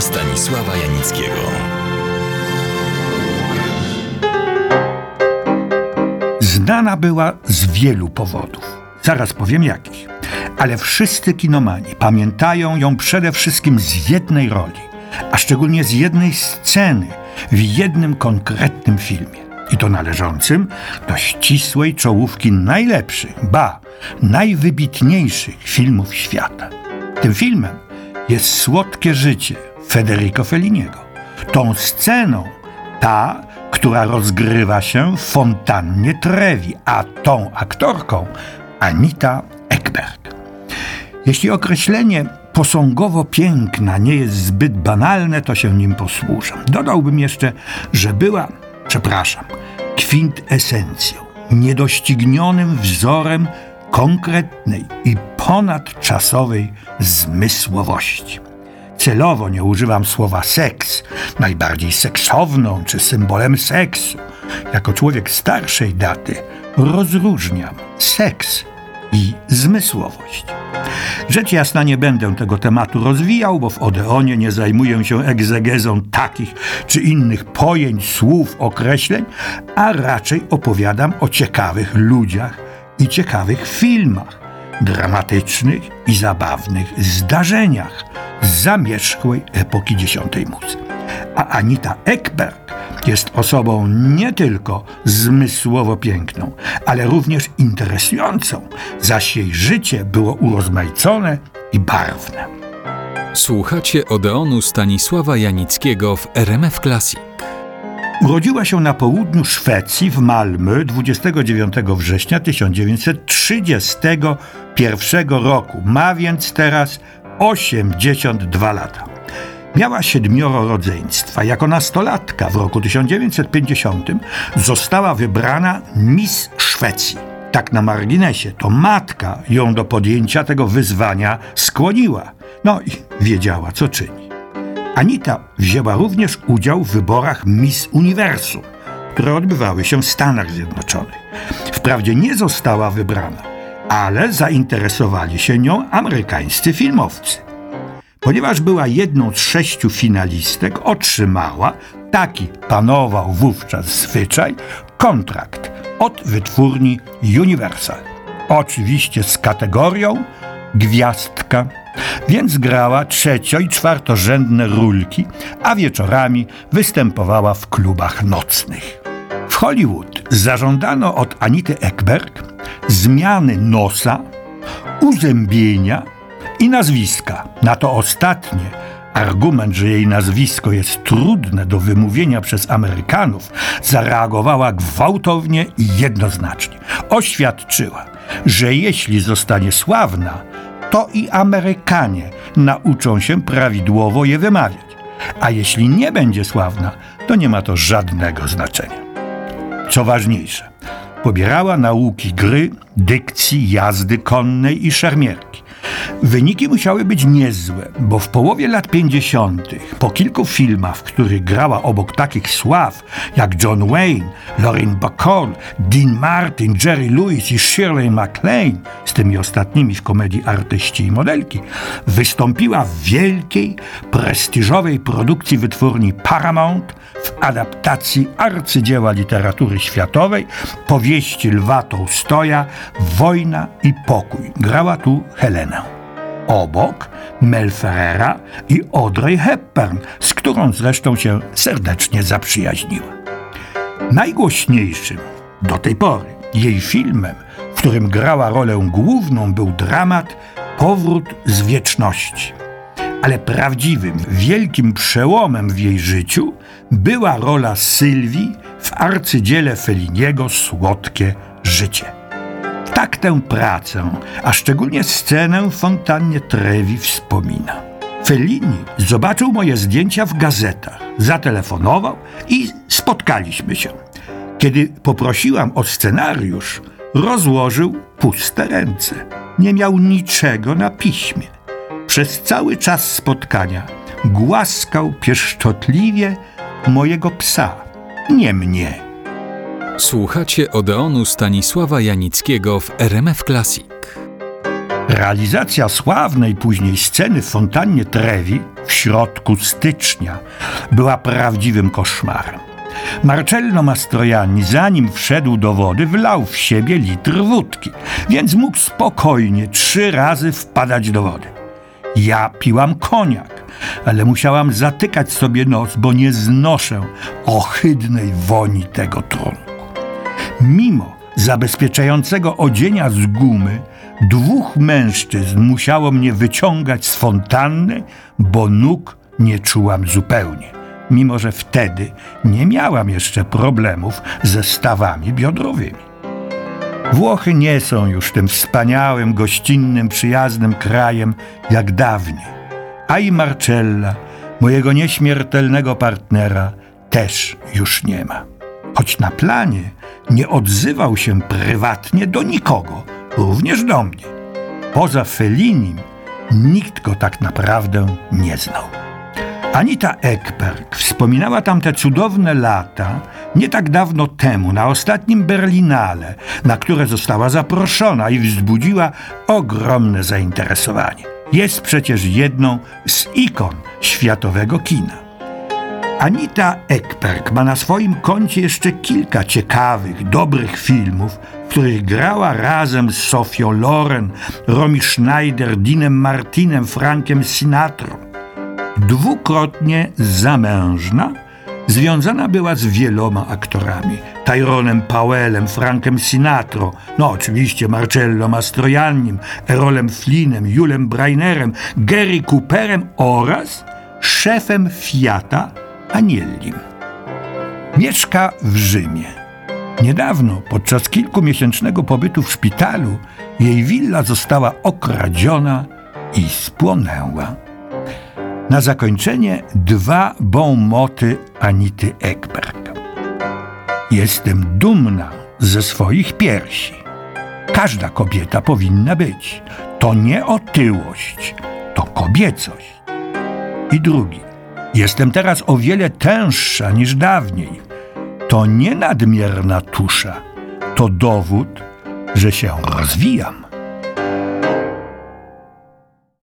Stanisława Janickiego. Znana była z wielu powodów. Zaraz powiem jakich. Ale wszyscy kinomani pamiętają ją przede wszystkim z jednej roli, a szczególnie z jednej sceny w jednym konkretnym filmie. I to należącym do ścisłej czołówki najlepszych, ba, najwybitniejszych filmów świata. Tym filmem jest Słodkie życie Federico Felliniego. Tą sceną ta, która rozgrywa się w fontannie Trevi, a tą aktorką Anita Ekberg. Jeśli określenie posągowo piękna nie jest zbyt banalne, to się nim posłużę. Dodałbym jeszcze, że była, przepraszam, kwintesencją, niedoścignionym wzorem konkretnej i ponadczasowej zmysłowości. Celowo nie używam słowa seks, najbardziej seksowną czy symbolem seksu. Jako człowiek starszej daty rozróżniam seks i zmysłowość. Rzecz jasna nie będę tego tematu rozwijał, bo w Odeonie nie zajmuję się egzegezą takich czy innych pojęć, słów, określeń, a raczej opowiadam o ciekawych ludziach i ciekawych filmach, dramatycznych i zabawnych zdarzeniach zamierzchłej epoki dziesiątej muzy. A Anita Ekberg jest osobą nie tylko zmysłowo piękną, ale również interesującą, zaś jej życie było urozmaicone i barwne. Słuchacie Odeonu Stanisława Janickiego w RMF Classic. Urodziła się na południu Szwecji w Malmö 29 września 1931 roku. Ma więc teraz 82 lata. Miała siedmioro rodzeństwa. Jako nastolatka w roku 1950 została wybrana Miss Szwecji. Tak na marginesie, to matka ją do podjęcia tego wyzwania skłoniła. No i wiedziała, co czyni. Anita wzięła również udział w wyborach Miss Uniwersum, które odbywały się w Stanach Zjednoczonych. Wprawdzie nie została wybrana, ale zainteresowali się nią amerykańscy filmowcy. Ponieważ była jedną z sześciu finalistek, otrzymała, taki panował wówczas zwyczaj, kontrakt od wytwórni Universal. Oczywiście z kategorią gwiazdka, więc grała trzecio- i czwartorzędne rulki, a wieczorami występowała w klubach nocnych. W Hollywood zażądano od Anity Ekberg zmiany nosa, uzębienia i nazwiska. Na to ostatnie argument, że jej nazwisko jest trudne do wymówienia przez Amerykanów, zareagowała gwałtownie i jednoznacznie. Oświadczyła, że jeśli zostanie sławna, to i Amerykanie nauczą się prawidłowo je wymawiać. A jeśli nie będzie sławna, to nie ma to żadnego znaczenia. Co ważniejsze, pobierała nauki gry, dykcji, jazdy konnej i szermierki. Wyniki musiały być niezłe, bo w połowie lat 50., po kilku filmach, w których grała obok takich sław jak John Wayne, Lorin Bacall, Dean Martin, Jerry Lewis i Shirley MacLaine, z tymi ostatnimi w komedii Artyści i Modelki, wystąpiła w wielkiej, prestiżowej produkcji wytwórni Paramount w adaptacji arcydzieła literatury światowej, powieści Lwa Tołstoja Wojna i pokój. Grała tu Helenę. Obok Mel Ferrera i Audrey Hepburn, z którą zresztą się serdecznie zaprzyjaźniła. Najgłośniejszym do tej pory jej filmem, w którym grała rolę główną, był dramat Powrót z wieczności. Ale prawdziwym, wielkim przełomem w jej życiu była rola Sylwii w arcydziele Feliniego Słodkie życie. Tak tę pracę, a szczególnie scenę w fontannie Trevi wspomina. Fellini zobaczył moje zdjęcia w gazetach, zatelefonował i spotkaliśmy się. Kiedy poprosiłam o scenariusz, rozłożył puste ręce. Nie miał niczego na piśmie. Przez cały czas spotkania głaskał pieszczotliwie mojego psa, nie mnie. Słuchacie Odeonu Stanisława Janickiego w RMF Classic. Realizacja sławnej później sceny w fontannie Trevi w środku stycznia była prawdziwym koszmarem. Marcello Mastrojani, zanim wszedł do wody, wlał w siebie litr wódki, więc mógł spokojnie trzy razy wpadać do wody. Ja piłam koniak, ale musiałam zatykać sobie nos, bo nie znoszę ohydnej woni tego trunku. Mimo zabezpieczającego odzienia z gumy, dwóch mężczyzn musiało mnie wyciągać z fontanny, bo nóg nie czułam zupełnie, mimo że wtedy nie miałam jeszcze problemów ze stawami biodrowymi. Włochy nie są już tym wspaniałym, gościnnym, przyjaznym krajem jak dawniej, a i Marcella, mojego nieśmiertelnego partnera, też już nie ma. Choć na planie nie odzywał się prywatnie do nikogo, również do mnie. Poza Felinim nikt go tak naprawdę nie znał. Anita Ekberg wspominała tamte cudowne lata nie tak dawno temu, na ostatnim Berlinale, na które została zaproszona i wzbudziła ogromne zainteresowanie. Jest przecież jedną z ikon światowego kina. Anita Ekberg ma na swoim koncie jeszcze kilka ciekawych, dobrych filmów, w których grała razem z Sofią Loren, Romy Schneider, Dinem Martinem, Frankiem Sinatrą. Dwukrotnie zamężna, związana była z wieloma aktorami. Tyronem Powellem, Frankiem Sinatro, no oczywiście Marcello Mastroiannim, Erolem Flynnem, Julem Brainerem, Gary Cooperem oraz szefem Fiata Aniellim. Mieszka w Rzymie. Niedawno, podczas kilkumiesięcznego pobytu w szpitalu, jej willa została okradziona i spłonęła. Na zakończenie dwa bonmoty Anity Ekberg. Jestem dumna ze swoich piersi. Każda kobieta powinna być. To nie otyłość, to kobiecość. I drugi. Jestem teraz o wiele tęższa niż dawniej. To nie nadmierna tusza, to dowód, że się rozwijam.